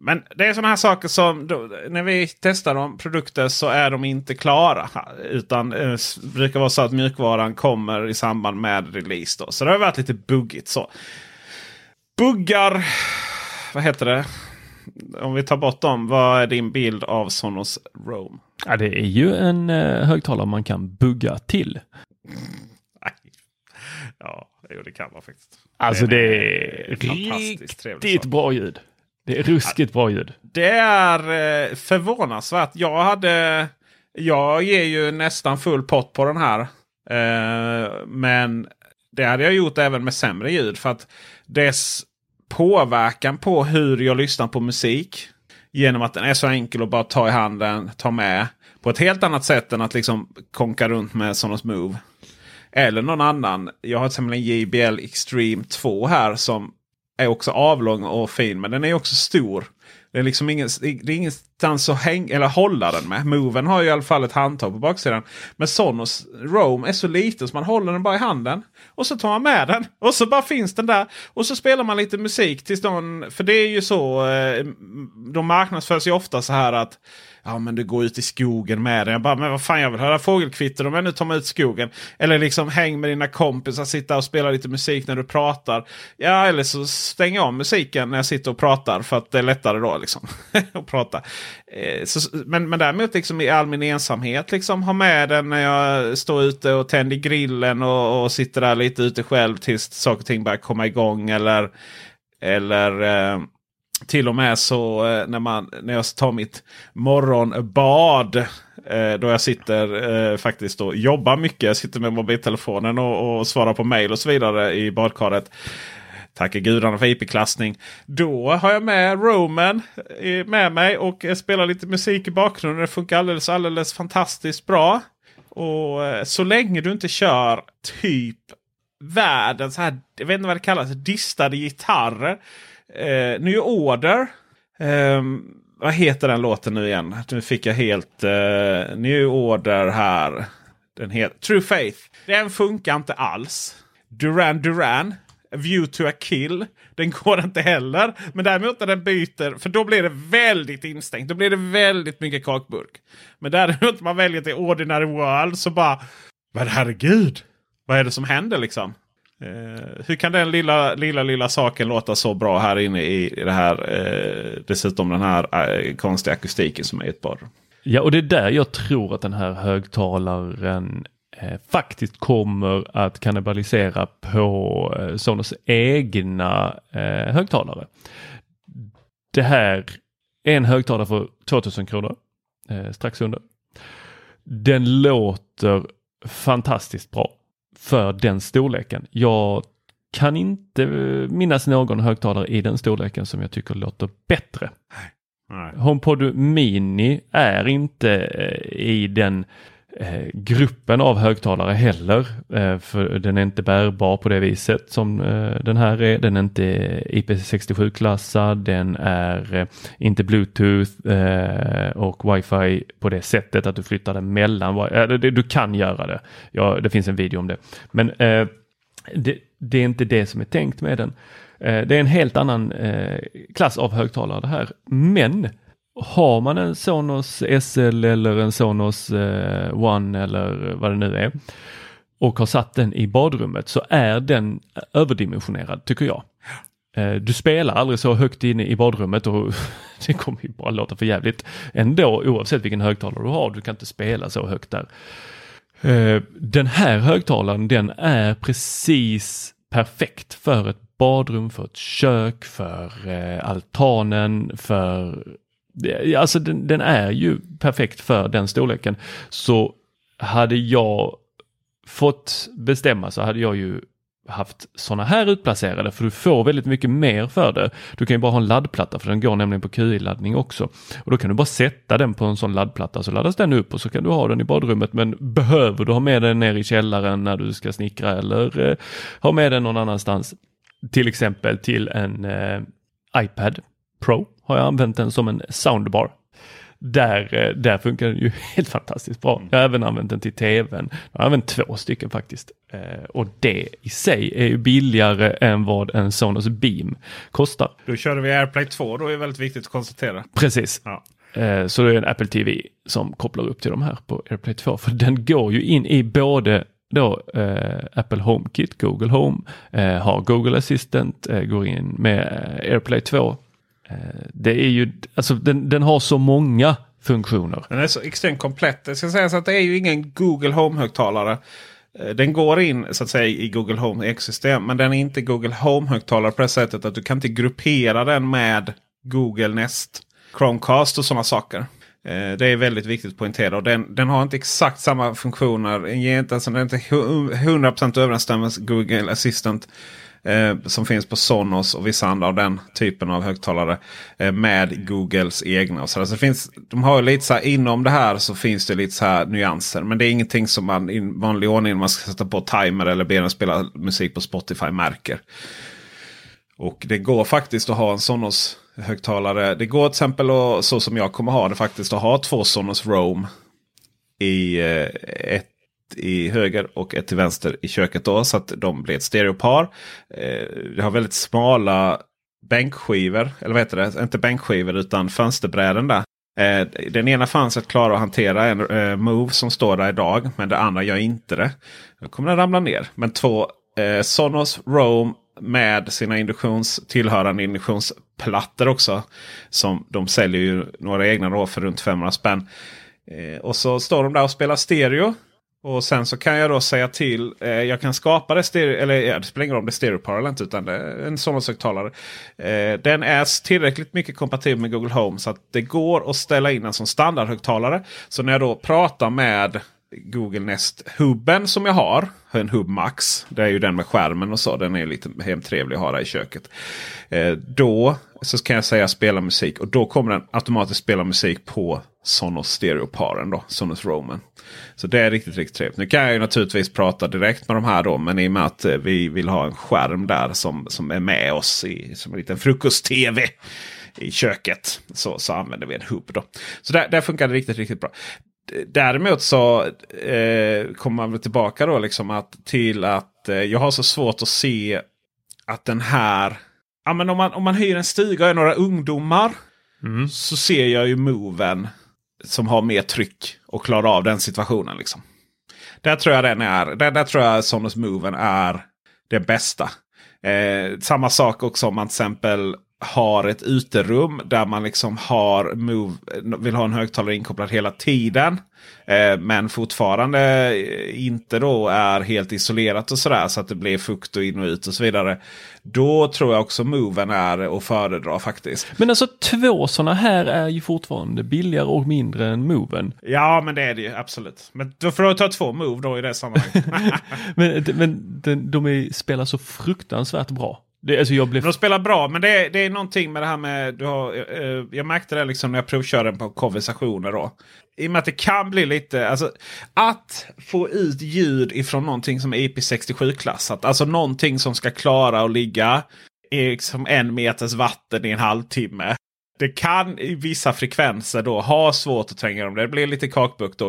Men det är sådana här saker som då, när vi testar de produkter så är de inte klara. Utan eh, brukar vara så att mjukvaran kommer i samband med release. Då. Så det har varit lite buggigt så. Buggar, vad heter det? Om vi tar bort dem, vad är din bild av Sonos Roam? Ja, det är ju en eh, högtalare man kan bugga till. Ja, jo, det kan man faktiskt. Alltså Den det är riktigt bra ljud. Det är ruskigt bra ljud. Det är eh, förvånansvärt. Jag hade... Jag ger ju nästan full pott på den här. Eh, men det hade jag gjort även med sämre ljud. För att dess påverkan på hur jag lyssnar på musik. Genom att den är så enkel att bara ta i handen, ta med. På ett helt annat sätt än att liksom konka runt med Sonos Move. Eller någon annan. Jag har till exempel en JBL Extreme 2 här som är också avlång och fin. Men den är också stor. Det är liksom ingen, det är ingenstans att häng, eller hålla den med. Moven har ju i alla fall ett handtag på baksidan. Men Sonos Roam är så liten så man håller den bara i handen. Och så tar man med den. Och så bara finns den där. Och så spelar man lite musik tills någon... För det är ju så. Eh, de marknadsförs ju ofta så här att Ja men du går ut i skogen med den. Jag bara, men vad fan jag vill höra fågelkvitter om jag nu tar mig ut i skogen. Eller liksom häng med dina kompisar, sitta och spela lite musik när du pratar. Ja eller så stänger jag av musiken när jag sitter och pratar för att det är lättare då liksom. [LAUGHS] att prata. Eh, så, men, men däremot liksom i all min ensamhet liksom ha med den när jag står ute och tänder grillen och, och sitter där lite ute själv tills saker och ting börjar komma igång. Eller, eller eh, till och med så eh, när, man, när jag tar mitt morgonbad. Eh, då jag sitter eh, faktiskt och jobbar mycket. Jag sitter med mobiltelefonen och, och svarar på mail och så vidare i badkaret. Tackar gudarna för IP-klassning. Då har jag med Roman med mig och spelar lite musik i bakgrunden. Det funkar alldeles, alldeles fantastiskt bra. Och så länge du inte kör typ världens här, jag vet inte vad det kallas, distade gitarrer. Eh, New Order. Eh, vad heter den låten nu igen? Nu fick jag helt eh, New Order här. Den heter True Faith. Den funkar inte alls. Duran Duran. View to a kill. Den går inte heller. Men däremot när den byter. För då blir det väldigt instängt. Då blir det väldigt mycket kakburk. Men däremot man väljer till Ordinary World så bara. Men herregud. Vad är det som händer liksom? Eh, hur kan den lilla, lilla, lilla saken låta så bra här inne i det här? Eh, dessutom den här eh, konstiga akustiken som är ett badrum. Ja, och det är där jag tror att den här högtalaren eh, faktiskt kommer att kannibalisera på eh, Sonos egna eh, högtalare. Det här är en högtalare för 2000 kronor, eh, strax under. Den låter fantastiskt bra för den storleken. Jag kan inte minnas någon högtalare i den storleken som jag tycker låter bättre. Nej. HomePod Mini är inte eh, i den eh, gruppen av högtalare heller. Eh, för den är inte bärbar på det viset som eh, den här är. Den är inte IP67-klassad. Den är eh, inte Bluetooth eh, och wifi på det sättet att du flyttar den mellan. Eh, du kan göra det. Ja, det finns en video om det. Men det, det är inte det som är tänkt med den. Det är en helt annan klass av högtalare det här. Men har man en Sonos SL eller en Sonos eh, One eller vad det nu är och har satt den i badrummet så är den överdimensionerad tycker jag. Eh, du spelar aldrig så högt inne i badrummet och [LAUGHS] det kommer ju bara låta för jävligt ändå oavsett vilken högtalare du har. Du kan inte spela så högt där. Eh, den här högtalaren den är precis perfekt för ett badrum, för ett kök, för eh, altanen, för alltså den, den, är ju perfekt för den storleken. Så hade jag fått bestämma så hade jag ju haft sådana här utplacerade för du får väldigt mycket mer för det. Du kan ju bara ha en laddplatta för den går nämligen på QI-laddning också. Och då kan du bara sätta den på en sån laddplatta så laddas den upp och så kan du ha den i badrummet. Men behöver du ha med den ner i källaren när du ska snickra eller eh, ha med den någon annanstans. Till exempel till en eh, iPad Pro har jag använt den som en soundbar. Där, eh, där funkar den ju [LAUGHS] helt fantastiskt bra. Jag har även använt den till tvn. Jag har använt två stycken faktiskt. Eh, och det i sig är ju billigare än vad en Sonos Beam kostar. Då körde vi AirPlay 2 då är det väldigt viktigt att konstatera. Precis. Ja. Eh, så det är en Apple TV som kopplar upp till de här på AirPlay 2. För den går ju in i både då eh, Apple HomeKit, Google Home, eh, har Google Assistant, eh, går in med AirPlay 2 Eh, Eh, det är ju, alltså den, den har så många funktioner. Den är så extremt komplett. Det ska sägas att det är ju ingen Google Home-högtalare. Eh, den går in så att säga i Google Home ekosystem. Men den är inte Google Home-högtalare på det sättet att du kan inte gruppera den med Google Nest, Chromecast och sådana saker. Eh, det är väldigt viktigt att poängtera. Och den, den har inte exakt samma funktioner. Den, ger inte, alltså, den är inte 100% överensstämmelse Google Assistant. Eh, som finns på Sonos och vissa andra av den typen av högtalare. Eh, med Googles egna. så, det finns, de har lite så här, inom det här så finns det lite så här nyanser. Men det är ingenting som man i vanlig ordning när man ska sätta på timer eller be den spela musik på Spotify märker. Och det går faktiskt att ha en Sonos högtalare. Det går till exempel och så som jag kommer ha det faktiskt att ha två Sonos Roam. I eh, ett i höger och ett till vänster i köket. Då, så att de blir ett stereopar. Eh, har väldigt smala bänkskivor. Eller vad heter det? Inte bänkskivor utan fönsterbräden där. Eh, den ena fanns att klara att hantera en eh, Move som står där idag. Men det andra gör inte det. Då kommer den ramla ner. Men två eh, Sonos Roam med sina induktions, tillhörande induktionsplattor också. Som de säljer ju några egna då för runt 500 spänn. Eh, och så står de där och spelar stereo. Och sen så kan jag då säga till. Eh, jag kan skapa det stereo. Eller ja, det spelar ingen roll om det är stereopar eller inte. Utan det är en Sonos-högtalare. Eh, den är tillräckligt mycket kompatibel med Google Home. Så att det går att ställa in den som standardhögtalare. Så när jag då pratar med Google Nest-hubben som jag har. En Hub Max. Det är ju den med skärmen och så. Den är lite hemtrevlig att ha där i köket. Eh, då så kan jag säga spela musik. Och då kommer den automatiskt spela musik på Sonos Stereoparen. Då, Sonos Roman. Så det är riktigt, riktigt trevligt. Nu kan jag ju naturligtvis prata direkt med de här då. Men i och med att eh, vi vill ha en skärm där som, som är med oss i, som en liten frukost-tv i köket. Så, så använder vi en hubb. Då. Så där, där funkar det riktigt, riktigt bra. Däremot så eh, kommer man väl tillbaka då liksom att, till att eh, jag har så svårt att se att den här... Ja, men om, man, om man hyr en stuga och är några ungdomar. Mm. Så ser jag ju moven som har mer tryck och klarar av den situationen. liksom. Där tror jag den är. Där, där tror jag Sonos Moven är det bästa. Eh, samma sak också om man till exempel har ett uterum där man liksom har move, vill ha en högtalare inkopplad hela tiden. Eh, men fortfarande inte då är helt isolerat och sådär så att det blir fukt och in och ut och så vidare. Då tror jag också moven är att föredra faktiskt. Men alltså två sådana här är ju fortfarande billigare och mindre än moven. Ja men det är det ju absolut. Men då får du ta två move då i det sammanhanget. [LAUGHS] men men de, de är, spelar så fruktansvärt bra. Det, alltså jag blev... De spelar bra men det är, det är någonting med det här med... Du har, eh, eh jag märkte det liksom när jag provkörde den på konversationer. Då. I och med att det kan bli lite... Alltså, att få ut ljud ifrån någonting som är IP67-klassat. Alltså någonting som ska klara att ligga i liksom en meters vatten i en halvtimme det kan i vissa frekvenser då ha svårt att tränga dem. det. Blir lite kakbukt då.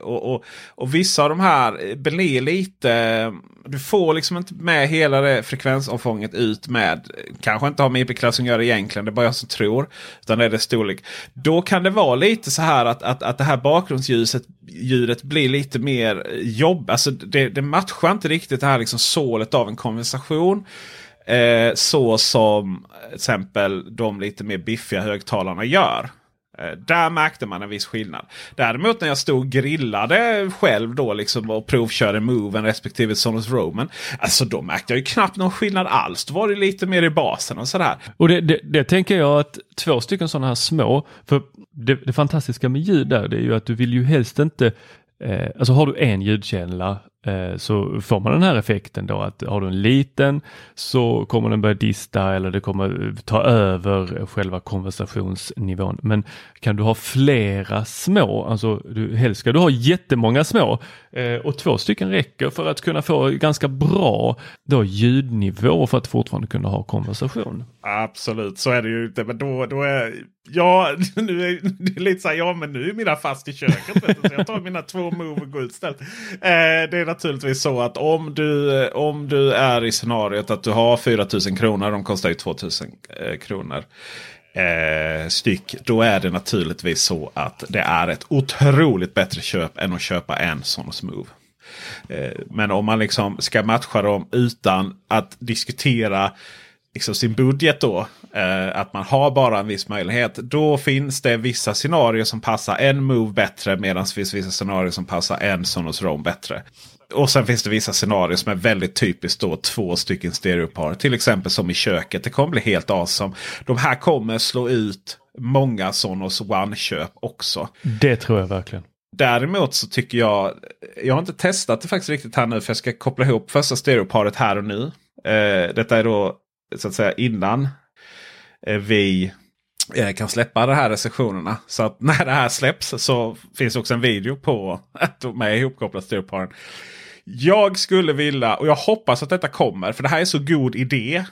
Och, och, och, vissa av de här blir lite... Du får liksom inte med hela det frekvensomfånget ut med. Kanske inte har med IP-klassen att göra egentligen. Det är bara jag som tror. Utan det är det storlek. Då kan det vara lite så här att, att, att det här bakgrundsljuset ljudet blir lite mer jobb. Alltså det, det matchar inte riktigt det här liksom sålet av en konversation. Eh, så som till exempel de lite mer biffiga högtalarna gör. Eh, där märkte man en viss skillnad. Däremot när jag stod och grillade själv då liksom och provkörde Moven respektive Sonos Roman. Alltså då märkte jag ju knappt någon skillnad alls. Då var det lite mer i basen och sådär. Och det, det, det tänker jag att två stycken sådana här små. För det, det fantastiska med ljud där det är ju att du vill ju helst inte Eh, alltså har du en ljudkälla Eh, så får man den här effekten då att har du en liten så kommer den börja dista eller det kommer ta över själva konversationsnivån. Men kan du ha flera små, alltså du, helst ska du ha jättemånga små eh, och två stycken räcker för att kunna få ganska bra då ljudnivå för att fortfarande kunna ha konversation. Absolut, så är det ju inte. Men då, då är Ja, [LAUGHS] nu är det lite så här, ja men nu är mina fast i köket. Vet du, så jag tar mina två move och går ut istället. Eh, det är naturligtvis så att om du, eh, om du är i scenariot att du har 4000 kronor, de kostar ju 2000 eh, kronor eh, styck. Då är det naturligtvis så att det är ett otroligt bättre köp än att köpa en Sonos Move. Eh, men om man liksom ska matcha dem utan att diskutera liksom sin budget då. Eh, att man har bara en viss möjlighet. Då finns det vissa scenarier som passar en Move bättre. Medan det finns vissa scenarier som passar en Sonos Roam bättre. Och sen finns det vissa scenarier som är väldigt typiskt då två stycken stereopar. Till exempel som i köket. Det kommer bli helt awesome. De här kommer slå ut många Sonos One-köp också. Det tror jag verkligen. Däremot så tycker jag, jag har inte testat det faktiskt riktigt här nu för jag ska koppla ihop första stereoparet här och nu. Eh, detta är då så att säga innan eh, vi eh, kan släppa de här recensionerna. Så att [LAUGHS] när det här släpps så finns också en video på [LAUGHS] att de är ihopkopplade stereoparen. Jag skulle vilja, och jag hoppas att detta kommer, för det här är så god idé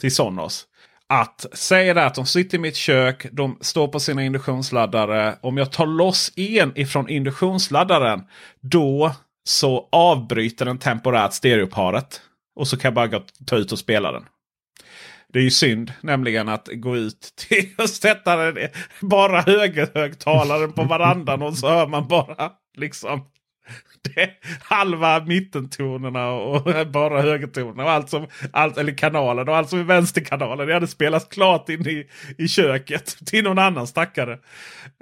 till Sonos. Att säga det att de sitter i mitt kök, de står på sina induktionsladdare. Om jag tar loss en ifrån induktionsladdaren, då så avbryter den temporärt stereoparet. Och så kan jag bara gå, ta ut och spela den. Det är ju synd nämligen att gå ut till [LAUGHS] och sätta den, bara högerhögtalaren på varandan och så hör man bara liksom [LAUGHS] det, halva mittentonerna och bara högertonerna. Och allt som, allt, eller kanalen och allt som är vänsterkanalen. Det hade spelats klart in i, i köket [LAUGHS] till någon annan stackare.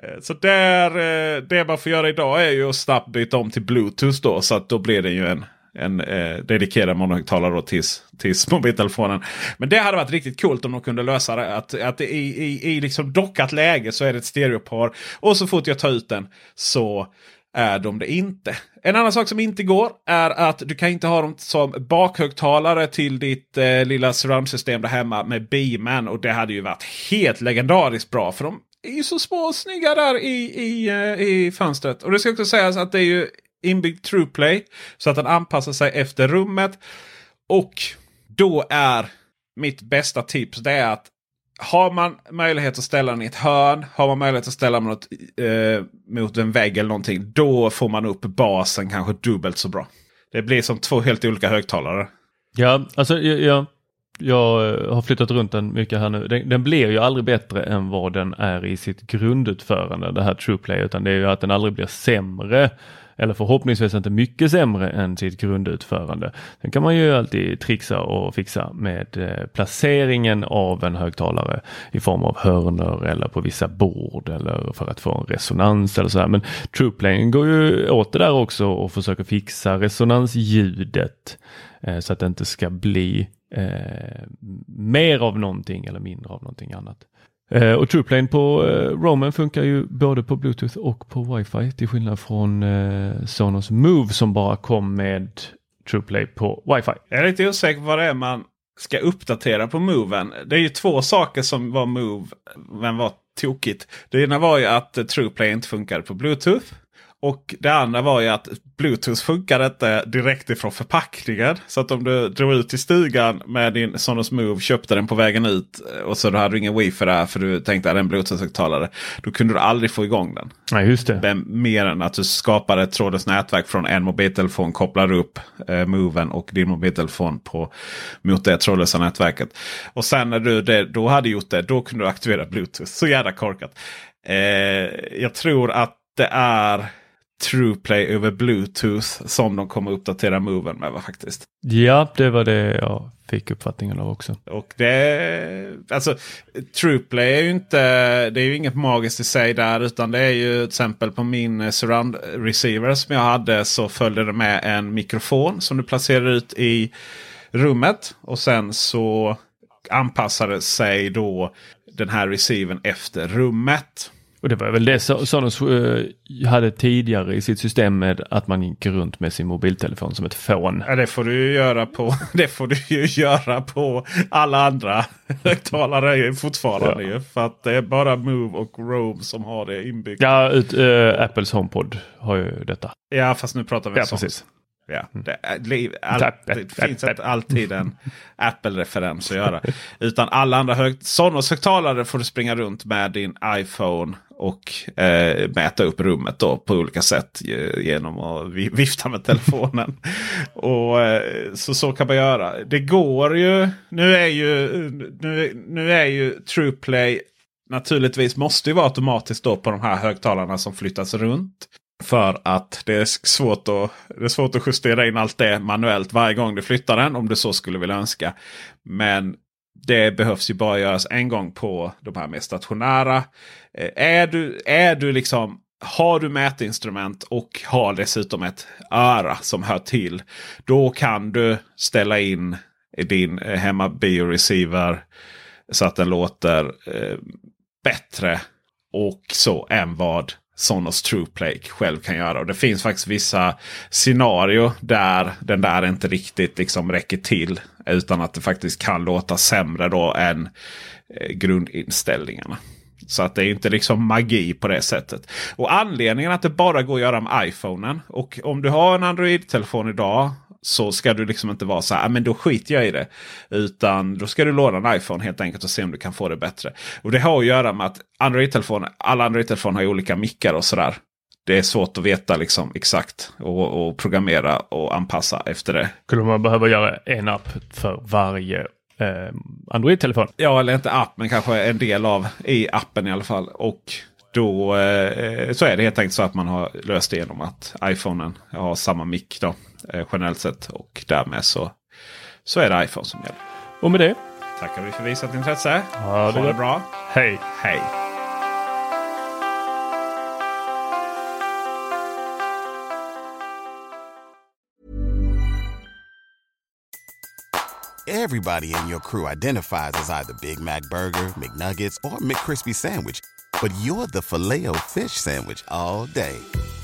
Eh, så där, eh, det man får göra idag är ju att snabbt byta om till Bluetooth då. Så att då blir det ju en, en eh, dedikerad monohögtalare tills, tills [LAUGHS] mobiltelefonen. Men det hade varit riktigt coolt om de kunde lösa det. Att, att i, i, i liksom dockat läge så är det ett stereopar. Och så fort jag tar ut den så är de det inte. En annan sak som inte går är att du kan inte ha dem som bakhögtalare till ditt eh, lilla surroundsystem där hemma med Beaman. Och det hade ju varit helt legendariskt bra. För de är ju så små och snygga där i, i, eh, i fönstret. Och det ska också sägas att det är ju inbyggd TruePlay. Så att den anpassar sig efter rummet. Och då är mitt bästa tips det är att har man möjlighet att ställa den i ett hörn, har man möjlighet att ställa den mot, eh, mot en vägg eller någonting. Då får man upp basen kanske dubbelt så bra. Det blir som två helt olika högtalare. Ja, alltså jag, jag har flyttat runt den mycket här nu. Den, den blir ju aldrig bättre än vad den är i sitt grundutförande, det här TruePlay, utan det är ju att den aldrig blir sämre eller förhoppningsvis inte mycket sämre än sitt grundutförande. Sen kan man ju alltid trixa och fixa med eh, placeringen av en högtalare i form av hörnor eller på vissa bord eller för att få en resonans eller så här. Men TruePlane går ju åt det där också och försöker fixa resonansljudet eh, så att det inte ska bli eh, mer av någonting eller mindre av någonting annat. Eh, och TruePlane på eh, Roman funkar ju både på Bluetooth och på Wi-Fi till skillnad från eh, Sonos Move som bara kom med TruePlay på Wi-Fi. Jag är lite osäker på vad det är man ska uppdatera på Moven. Det är ju två saker som var Move, men var tokigt. Det ena var ju att TruePlay inte funkade på Bluetooth. Och det andra var ju att Bluetooth funkar inte direkt ifrån förpackningen. Så att om du drog ut till stugan med din Sonos Move, köpte den på vägen ut och så hade du ingen wifi där för du tänkte att det är en Bluetooth-högtalare. Då kunde du aldrig få igång den. Nej, just det. Men mer än att du skapar ett trådlöst nätverk från en mobiltelefon, kopplar upp eh, Moven och din mobiltelefon på, mot det trådlösa nätverket. Och sen när du det, då hade gjort det, då kunde du aktivera Bluetooth. Så jävla korkat. Eh, jag tror att det är TruePlay över Bluetooth som de kommer uppdatera Moven med va, faktiskt. Ja, det var det jag fick uppfattningen av också. Och det alltså TruePlay är ju inte, det är ju inget magiskt i sig där utan det är ju till exempel på min surround receiver som jag hade så följde det med en mikrofon som du placerar ut i rummet. Och sen så anpassade sig då den här receivern efter rummet. Och det var väl det Sonos uh, hade tidigare i sitt system med att man gick runt med sin mobiltelefon som ett fån. Ja, det får du ju göra på, [LAUGHS] det får du ju göra på alla andra [LAUGHS] högtalare fortfarande. Ja. För att det är bara Move och Roam som har det inbyggt. Ja, ut, uh, Apples HomePod har ju detta. Ja, fast nu pratar vi ja, sånt. precis. Ja, det, all, det finns inte alltid en Apple-referens att göra. Utan alla andra hög, Sonos-högtalare får du springa runt med din iPhone och eh, mäta upp rummet då på olika sätt genom att vifta med telefonen. [LAUGHS] och eh, så, så kan man göra. Det går ju. Nu är ju, nu, nu är ju TruePlay naturligtvis måste ju vara automatiskt då på de här högtalarna som flyttas runt. För att det är, svårt att, det är svårt att justera in allt det manuellt varje gång du flyttar den. Om du så skulle vilja önska. Men det behövs ju bara göras en gång på de här mer stationära. Eh, är, du, är du liksom har du mätinstrument och har dessutom ett öra som hör till. Då kan du ställa in din eh, hemma bioreceiver så att den låter eh, bättre och så än vad Sonos TruePlay själv kan göra. Och Det finns faktiskt vissa scenario där den där inte riktigt liksom räcker till. Utan att det faktiskt kan låta sämre då än eh, grundinställningarna. Så att det är inte liksom magi på det sättet. Och anledningen att det bara går att göra med iPhonen. Och om du har en Android-telefon idag så ska du liksom inte vara så här, ah, men då skiter jag i det. Utan då ska du låna en iPhone helt enkelt och se om du kan få det bättre. Och det har att göra med att Android-telefoner, alla Android-telefoner har olika mickar och sådär. Det är svårt att veta liksom exakt och, och programmera och anpassa efter det. Skulle man behöva göra en app för varje eh, Android-telefon? Ja, eller inte app, men kanske en del av i appen i alla fall. Och då eh, så är det helt enkelt så att man har löst det genom att iPhonen har samma mick då, eh, generellt sett. Och därmed så, så är det iPhone som gäller. Och med det tackar vi för visat intresse. Ha det, ha det bra. Hej! Hej! Everybody in your crew identifies as either Big Mac Burger, McNuggets, or McCrispy Sandwich. But you're the filet fish Sandwich all day.